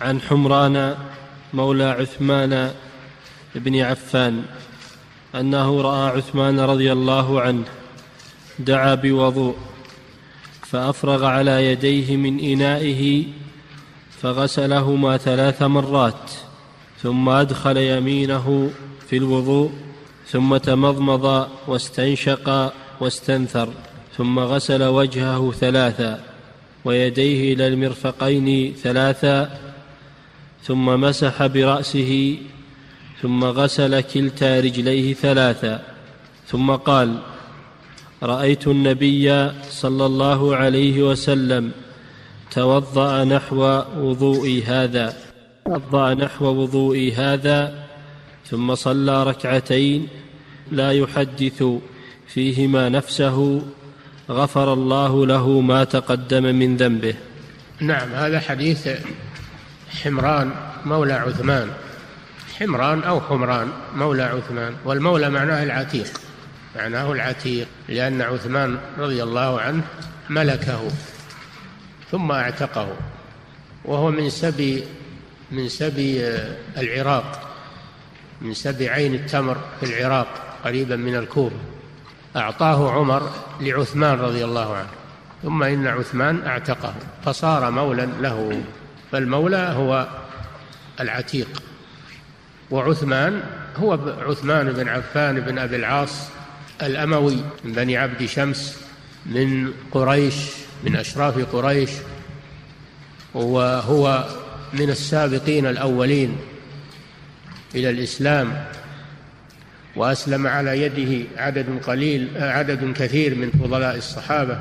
عن حمران مولى عثمان بن عفان أنه رأى عثمان رضي الله عنه دعا بوضوء فأفرغ على يديه من إنائه فغسلهما ثلاث مرات ثم أدخل يمينه في الوضوء ثم تمضمض واستنشق واستنثر ثم غسل وجهه ثلاثا ويديه إلى المرفقين ثلاثا ثم مسح برأسه ثم غسل كلتا رجليه ثلاثا ثم قال رأيت النبي صلى الله عليه وسلم توضأ نحو وضوئي هذا توضأ نحو وضوئي هذا ثم صلى ركعتين لا يحدث فيهما نفسه غفر الله له ما تقدم من ذنبه. نعم هذا حديث حمران مولى عثمان. حمران أو حمران مولى عثمان. والمولى معناه العتيق. معناه العتيق لأن عثمان رضي الله عنه ملكه ثم اعتقه. وهو من سبي من سبي العراق. من سبي عين التمر في العراق قريبا من الكوفة أعطاه عمر لعثمان رضي الله عنه. ثم إن عثمان اعتقه فصار مولا له. فالمولى هو العتيق وعثمان هو عثمان بن عفان بن أبي العاص الأموي من بني عبد شمس من قريش من أشراف قريش وهو من السابقين الأولين إلى الإسلام وأسلم على يده عدد قليل عدد كثير من فضلاء الصحابة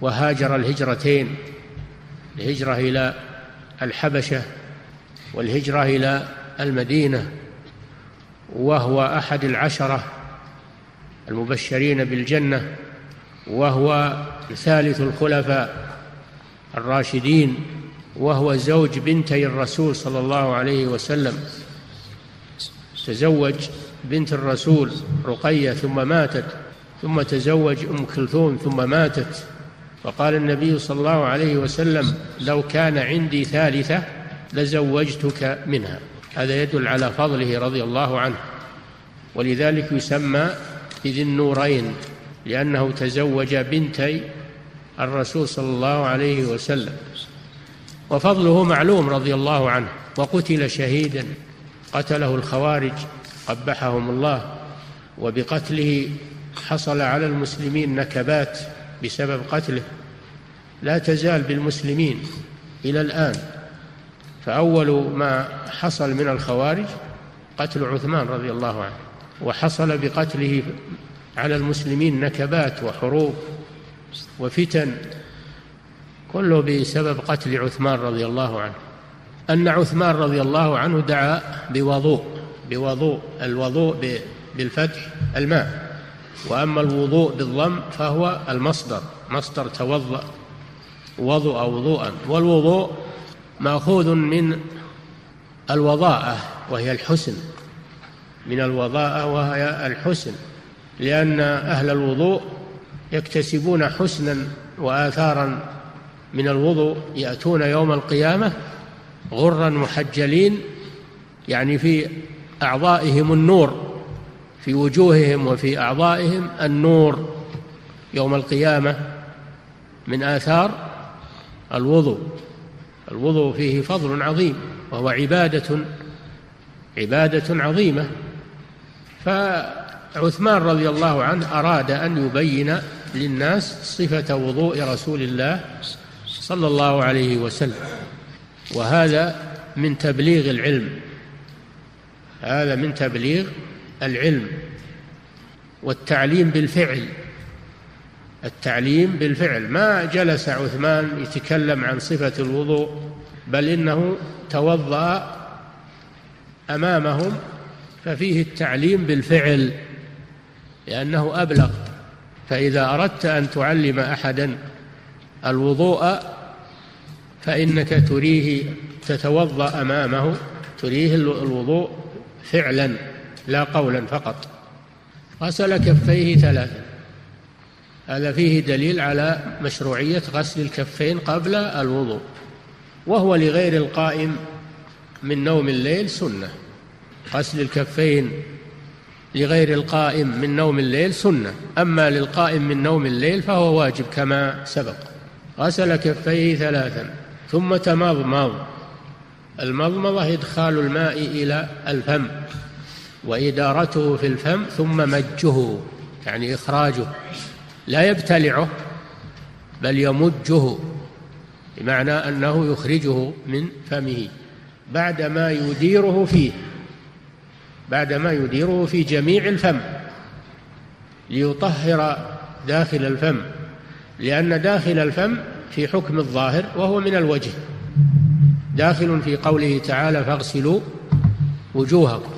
وهاجر الهجرتين الهجرة إلى الحبشة والهجرة إلى المدينة وهو أحد العشرة المبشرين بالجنة وهو ثالث الخلفاء الراشدين وهو زوج بنتي الرسول صلى الله عليه وسلم. تزوج بنت الرسول رقية ثم ماتت ثم تزوج أم كلثوم ثم ماتت. فقال النبي صلى الله عليه وسلم لو كان عندي ثالثة لزوجتك منها. هذا يدل على فضله رضي الله عنه. ولذلك يسمى بذي النورين لأنه تزوج بنتي الرسول صلى الله عليه وسلم. وفضله معلوم رضي الله عنه وقتل شهيدا قتله الخوارج قبحهم الله وبقتله حصل على المسلمين نكبات. بسبب قتله. لا تزال بالمسلمين إلى الآن. فأول ما حصل من الخوارج قتل عثمان رضي الله عنه وحصل بقتله على المسلمين نكبات وحروب وفتن كله بسبب قتل عثمان رضي الله عنه. أن عثمان رضي الله عنه دعا بوضوء بوضوء الوضوء بالفتح الماء. وأما الوضوء بالضم فهو المصدر مصدر توضأ وضوء وضوءا. والوضوء مأخوذ من الوضاءة وهي الحسن. من الوضاءة وهي الحسن لأن أهل الوضوء يكتسبون حسنا وآثارا من الوضوء يأتون يوم القيامة غرا محجلين يعني في أعضائهم النور. في وجوههم وفي أعضائهم النور يوم القيامة من آثار الوضوء. الوضوء فيه فضل عظيم وهو عبادة عبادة عظيمة. فعثمان رضي الله عنه أراد أن يبين للناس صفة وضوء رسول الله صلى الله عليه وسلم وهذا من تبليغ العلم. هذا من تبليغ العلم والتعليم بالفعل. التعليم بالفعل. ما جلس عثمان يتكلم عن صفة الوضوء بل إنه توضأ أمامهم ففيه التعليم بالفعل لأنه أبلغ. فإذا أردت أن تعلم أحدا الوضوء فإنك تريه تتوضأ أمامه تريه الوضوء فعلا. لا قولا فقط. غسل كفيه ثلاثا هذا فيه دليل على مشروعية غسل الكفين قبل الوضوء وهو لغير القائم من نوم الليل سنة. غسل الكفين لغير القائم من نوم الليل سنة أما للقائم من نوم الليل فهو واجب كما سبق. غسل كفيه ثلاثا ثم تمضمض المضمضة إدخال الماء إلى الفم. وإدارته في الفم ثم مجه يعني إخراجه. لا يبتلعه بل يمجه بمعنى أنه يخرجه من فمه بعدما يديره فيه بعدما يديره في جميع الفم ليطهر داخل الفم لأن داخل الفم في حكم الظاهر وهو من الوجه. داخل في قوله تعالى فاغسلوا وجوهكم.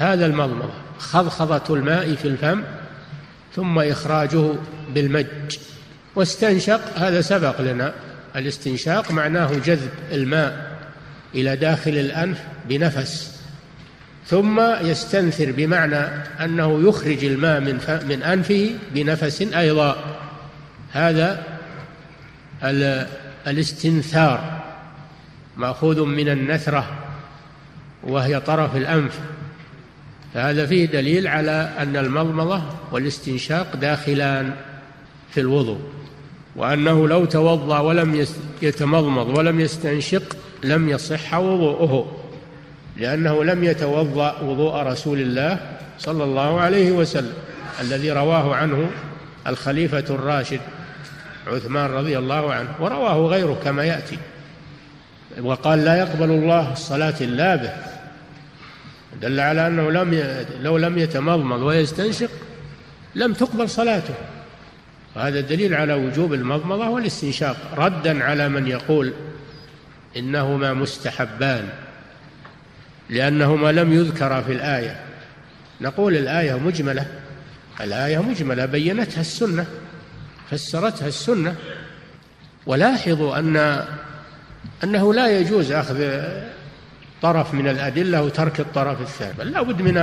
هذا المضمضة خضخضة الماء في الفم ثم إخراجه بالمج. واستنشق هذا سبق لنا الاستنشاق معناه جذب الماء إلى داخل الأنف بنفس. ثم يستنثر بمعنى أنه يخرج الماء من, من أنفه بنفس أيضا. هذا الاستنثار مأخوذ من النثرة وهي طرف الأنف. فهذا فيه دليل على أن المضمضة والاستنشاق داخلان في الوضوء وأنه لو توضأ ولم يتمضمض ولم يستنشق لم يصح وضوءه لأنه لم يتوضأ وضوء رسول الله صلى الله عليه وسلم الذي رواه عنه الخليفة الراشد عثمان رضي الله عنه ورواه غيره كما يأتي وقال لا يقبل الله الصلاة إلا به. دل على أنه لم لو لم يتمضمض ويستنشق لم تقبل صلاته. وهذا دليل على وجوب المضمضة والاستنشاق. ردا على من يقول إنهما مستحبان لأنهما لم يذكرا في الآية. نقول الآية مجملة الآية مجملة بينتها السنة فسرتها السنة. ولاحظوا أن أنه لا يجوز أخذ طرف من الأدلة وترك الطرف الثاني. بل لا بد من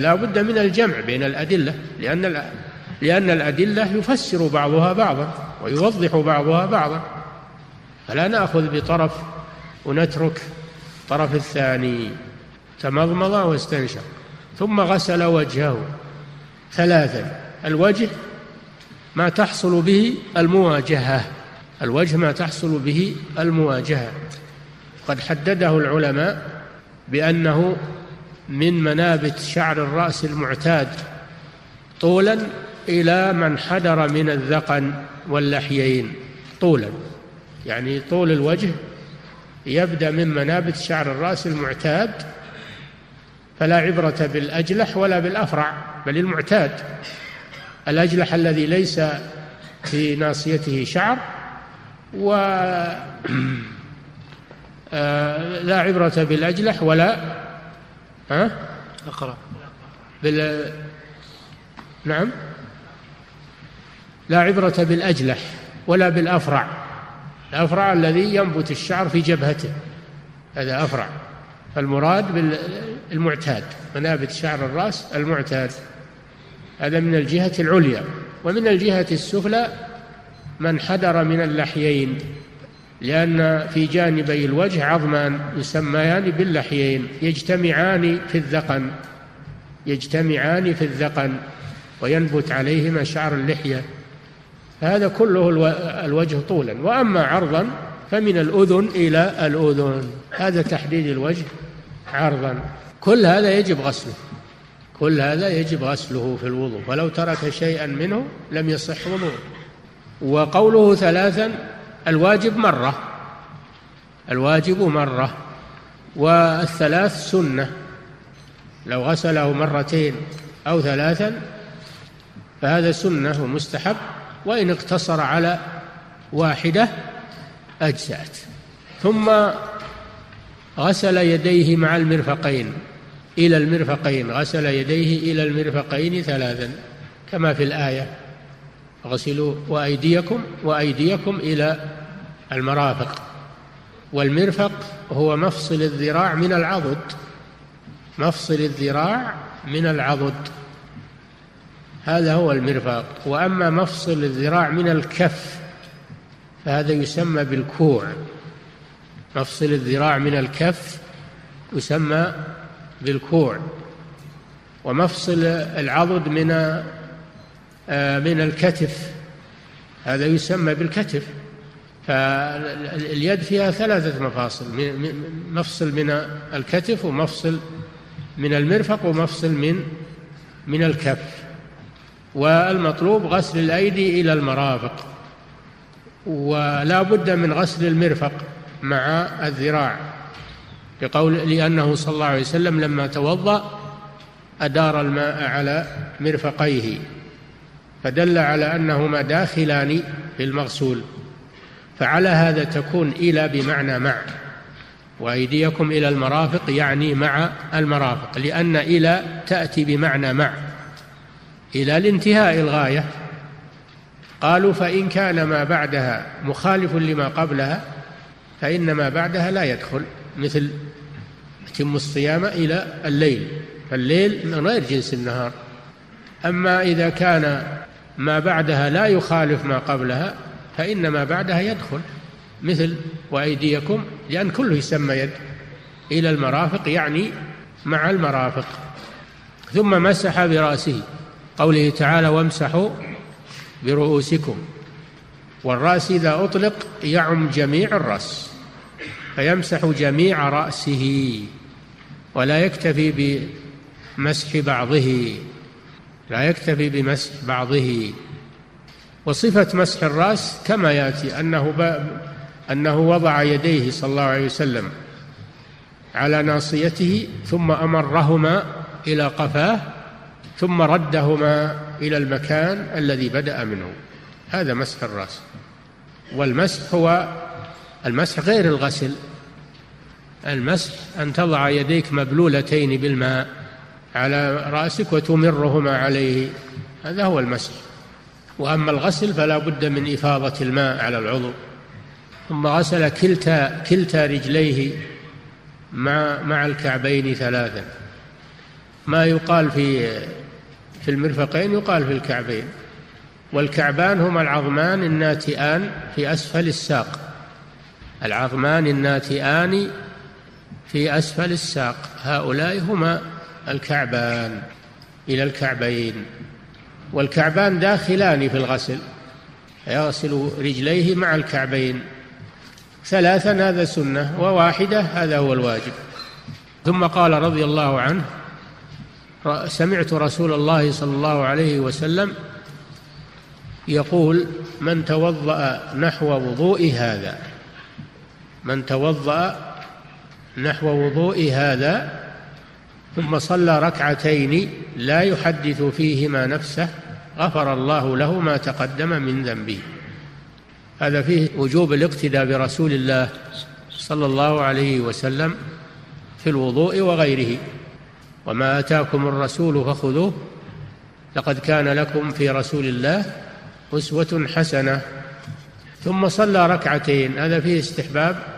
لا بد من الجمع بين الأدلة لأن لأن الأدلة يفسر بعضها بعضا ويوضح بعضها بعضا. فلا نأخذ بطرف ونترك الطرف الثاني. تمضمض واستنشق. ثم غسل وجهه ثلاثا. الوجه ما تحصل به المواجهة. الوجه ما تحصل به المواجهة. قد حدده العلماء بأنه من منابت شعر الرأس المعتاد طولا إلى من حدر من الذقن واللحيين. طولا. يعني طول الوجه يبدأ من منابت شعر الرأس المعتاد فلا عبرة بالأجلح ولا بالأفرع بل المعتاد. الأجلح الذي ليس في ناصيته شعر و لا عبرة بالأجلح ولا ها؟ أقرأ. بال نعم. لا عبرة بالأجلح ولا بالأفرع. الأفرع الذي ينبت الشعر في جبهته. هذا أفرع. فالمراد بالمعتاد منابت شعر الرأس المعتاد. هذا من الجهة العليا. ومن الجهة السفلى من حدر من اللحيين. لأن في جانبي الوجه عظمان يسميان باللحيين يجتمعان في الذقن يجتمعان في الذقن وينبت عليهما شعر اللحية. هذا كله الوجه طولا. وأما عرضا فمن الأذن إلى الأذن. هذا تحديد الوجه عرضا. كل هذا يجب غسله. كل هذا يجب غسله في الوضوء. ولو ترك شيئا منه لم يصح وضوء وقوله ثلاثا الواجب مرة. الواجب مرة. والثلاث سنة. لو غسله مرتين أو ثلاثا فهذا سنة ومستحب. وإن اقتصر على واحدة أجزأت. ثم غسل يديه مع المرفقين. إلى المرفقين. غسل يديه إلى المرفقين ثلاثا. كما في الآية. غسلوا وأيديكم وأيديكم إلى المرافق. والمرفق هو مفصل الذراع من العضد. مفصل الذراع من العضد. هذا هو المرفق. وأما مفصل الذراع من الكف فهذا يسمى بالكوع. مفصل الذراع من الكف يسمى بالكوع. ومفصل العضد من من الكتف. هذا يسمى بالكتف. فاليد فيها ثلاثة مفاصل مفصل من الكتف ومفصل من المرفق ومفصل من من الكف. والمطلوب غسل الأيدي إلى المرافق. ولا بد من غسل المرفق مع الذراع. بقول لأنه صلى الله عليه وسلم لما توضأ أدار الماء على مرفقيه. فدل على أنهما داخلان في المغسول فعلى هذا تكون إلى بمعنى مع وأيديكم إلى المرافق يعني مع المرافق لأن إلى تأتي بمعنى مع. إلى الانتهاء الغاية قالوا فإن كان ما بعدها مخالف لما قبلها فإن ما بعدها لا يدخل مثل تم الصيام إلى الليل فالليل من غير جنس النهار. أما إذا كان ما بعدها لا يخالف ما قبلها فإن ما بعدها يدخل مثل وأيديكم لأن كله يسمى يد إلى المرافق يعني مع المرافق. ثم مسح برأسه قوله تعالى وامسحوا برؤوسكم. والرأس إذا أطلق يعم جميع الرأس فيمسح جميع رأسه ولا يكتفي بمسح بعضه. لا يكتفي بمسح بعضه. وصفة مسح الرأس كما يأتي أنه أنه وضع يديه صلى الله عليه وسلم على ناصيته ثم أمرهما إلى قفاه ثم ردهما إلى المكان الذي بدأ منه. هذا مسح الرأس. والمسح هو المسح غير الغسل. المسح أن تضع يديك مبلولتين بالماء. على رأسك وتمرهما عليه. هذا هو المسح. وأما الغسل فلا بد من إفاضة الماء على العضو. ثم غسل كلتا كلتا رجليه مع مع الكعبين ثلاثا. ما يقال في في المرفقين يقال في الكعبين. والكعبان هما العظمان الناتئان في أسفل الساق. العظمان الناتئان في أسفل الساق. هؤلاء هما الكعبان إلى الكعبين والكعبان داخلان في الغسل يغسل رجليه مع الكعبين ثلاثا هذا سنة وواحدة هذا هو الواجب. ثم قال رضي الله عنه سمعت رسول الله صلى الله عليه وسلم يقول من توضأ نحو وضوء هذا من توضأ نحو وضوء هذا ثم صلى ركعتين لا يحدث فيهما نفسه غفر الله له ما تقدم من ذنبه. هذا فيه وجوب الاقتداء برسول الله صلى الله عليه وسلم في الوضوء وغيره. وما آتاكم الرسول فخذوه لقد كان لكم في رسول الله أسوة حسنة. ثم صلى ركعتين هذا فيه استحباب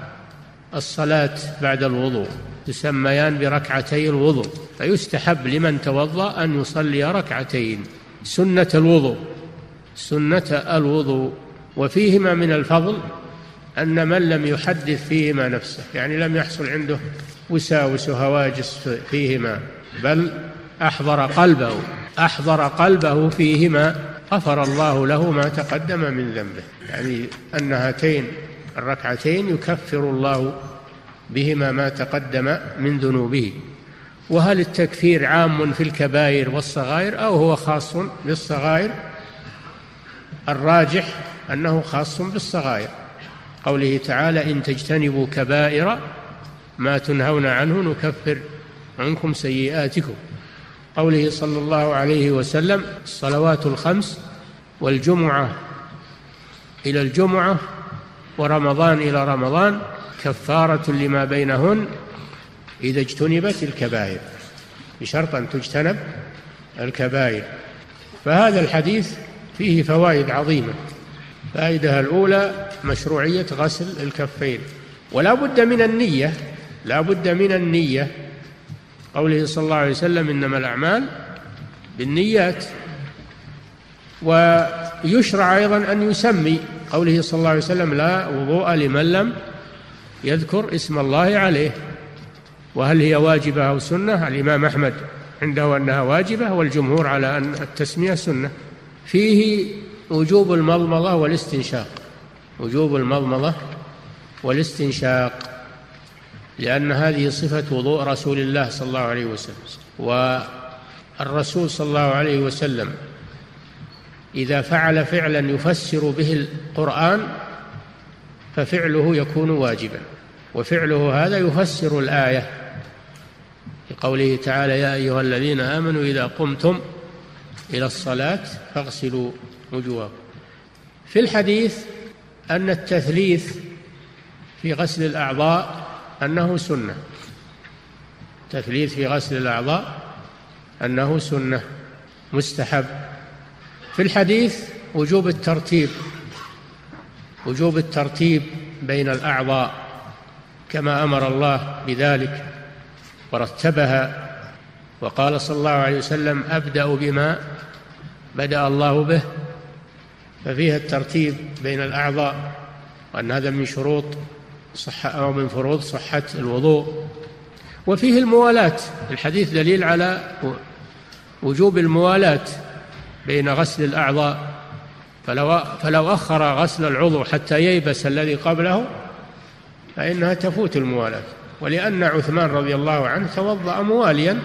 الصلاة بعد الوضوء تسميان بركعتي الوضوء فيستحب لمن توضأ أن يصلي ركعتين سنة الوضوء سنة الوضوء وفيهما من الفضل أن من لم يحدث فيهما نفسه يعني لم يحصل عنده وساوس وهواجس فيهما بل أحضر قلبه أحضر قلبه فيهما غفر الله له ما تقدم من ذنبه يعني أن هاتين الركعتين يكفر الله بهما ما تقدم من ذنوبه. وهل التكفير عام في الكبائر والصغائر أو هو خاص بالصغائر؟ الراجح أنه خاص بالصغائر. قوله تعالى إن تجتنبوا كبائر ما تنهون عنه نكفر عنكم سيئاتكم. قوله صلى الله عليه وسلم الصلوات الخمس والجمعة. إلى الجمعة ورمضان إلى رمضان كفارة لما بينهن إذا اجتنبت الكبائر بشرط أن تجتنب الكبائر. فهذا الحديث فيه فوائد عظيمة. الفائدة الأولى مشروعية غسل الكفين. ولا بد من النية لا بد من النية. قوله صلى الله عليه وسلم إنما الأعمال بالنيات. ويشرع أيضا أن يسمي قوله صلى الله عليه وسلم لا وضوء لمن لم يذكر اسم الله عليه. وهل هي واجبة أو سنة؟ الإمام أحمد عنده أنها واجبة والجمهور على أن التسمية سنة. فيه وجوب المضمضة والاستنشاق. وجوب المضمضة والاستنشاق لأن هذه صفة وضوء رسول الله صلى الله عليه وسلم. والرسول صلى الله عليه وسلم إذا فعل فعلا يفسر به القرآن ففعله يكون واجبا. وفعله هذا يفسر الآية. لقوله تعالى يا أيها الذين آمنوا إذا قمتم إلى الصلاة فاغسلوا وجوهكم. في الحديث أن التثليث في غسل الأعضاء أنه سنة. التثليث في غسل الأعضاء أنه سنة. مستحب. في الحديث وجوب الترتيب وجوب الترتيب بين الأعضاء كما أمر الله بذلك ورتبها وقال صلى الله عليه وسلم أبدأ بما بدأ الله به. ففيها الترتيب بين الأعضاء وأن هذا من شروط صحة أو من فروض صحة الوضوء. وفيه الموالاة الحديث دليل على وجوب الموالاة. بين غسل الأعضاء فلو فلو أخر غسل العضو حتى ييبس الذي قبله فإنها تفوت الموالاة. ولأن عثمان رضي الله عنه توضأ مواليا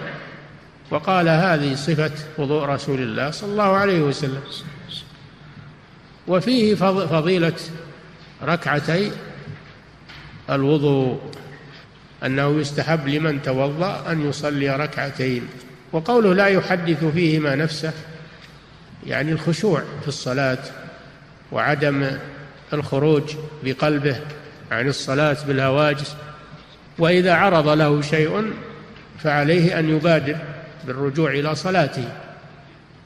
وقال هذه صفة وضوء رسول الله صلى الله عليه وسلم. وفيه فضيلة ركعتي الوضوء أنه يستحب لمن توضأ أن يصلي ركعتين. وقوله لا يحدث فيهما نفسه يعني الخشوع في الصلاة وعدم الخروج بقلبه عن الصلاة بالهواجس. وإذا عرض له شيء فعليه أن يبادر بالرجوع إلى صلاته.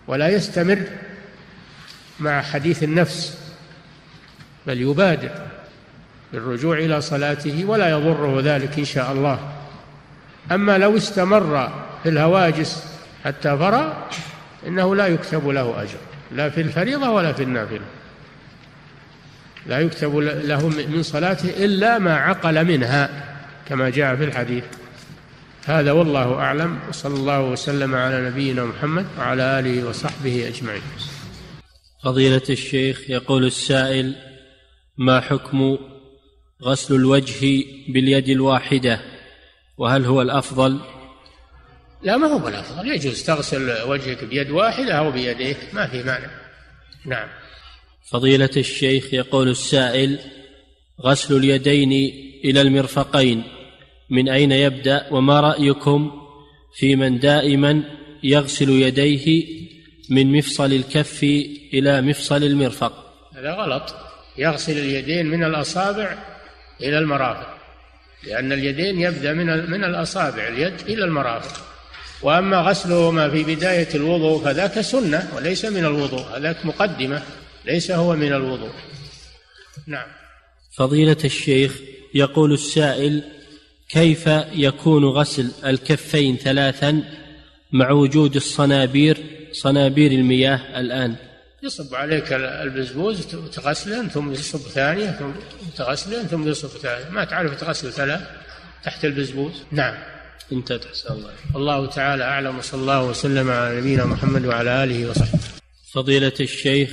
ولا يستمر مع حديث النفس بل يبادر بالرجوع إلى صلاته ولا يضره ذلك إن شاء الله. أما لو استمر في الهواجس حتى فرى إنه لا يكتب له أجر لا في الفريضة ولا في النافلة. لا يكتب له من صلاته إلا ما عقل منها كما جاء في الحديث. هذا والله أعلم وصلى الله وسلم على نبينا محمد وعلى آله وصحبه أجمعين. فضيلة الشيخ يقول السائل ما حكم غسل الوجه باليد الواحدة؟ وهل هو الأفضل؟ لا ما هو الأفضل يجوز تغسل وجهك بيد واحدة أو بيديك ما في مانع. نعم. فضيلة الشيخ يقول السائل غسل اليدين إلى المرفقين من أين يبدأ وما رأيكم في من دائما يغسل يديه من مفصل الكف إلى مفصل المرفق؟ هذا غلط. يغسل اليدين من الأصابع إلى المرافق لأن اليدين يبدأ من من الأصابع اليد إلى المرافق. وأما غسلهما في بداية الوضوء فذاك سنة وليس من الوضوء هذاك مقدمة ليس هو من الوضوء. نعم. فضيلة الشيخ يقول السائل كيف يكون غسل الكفين ثلاثا مع وجود الصنابير صنابير المياه الآن؟ يصب عليك البزبوز تغسله ثم يصب ثانية ثم تغسله ثم يصب ثالثة. ما تعرف تغسل ثلاث تحت البزبوز؟ نعم. انتهت أحسن الله. الله تعالى أعلم وصلى الله وسلم على نبينا محمد وعلى آله وصحبه. فضيلة الشيخ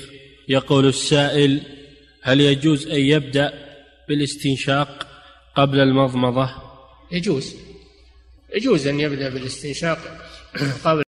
يقول السائل هل يجوز أن يبدأ بالاستنشاق قبل المضمضة؟ يجوز. يجوز أن يبدأ بالاستنشاق قبل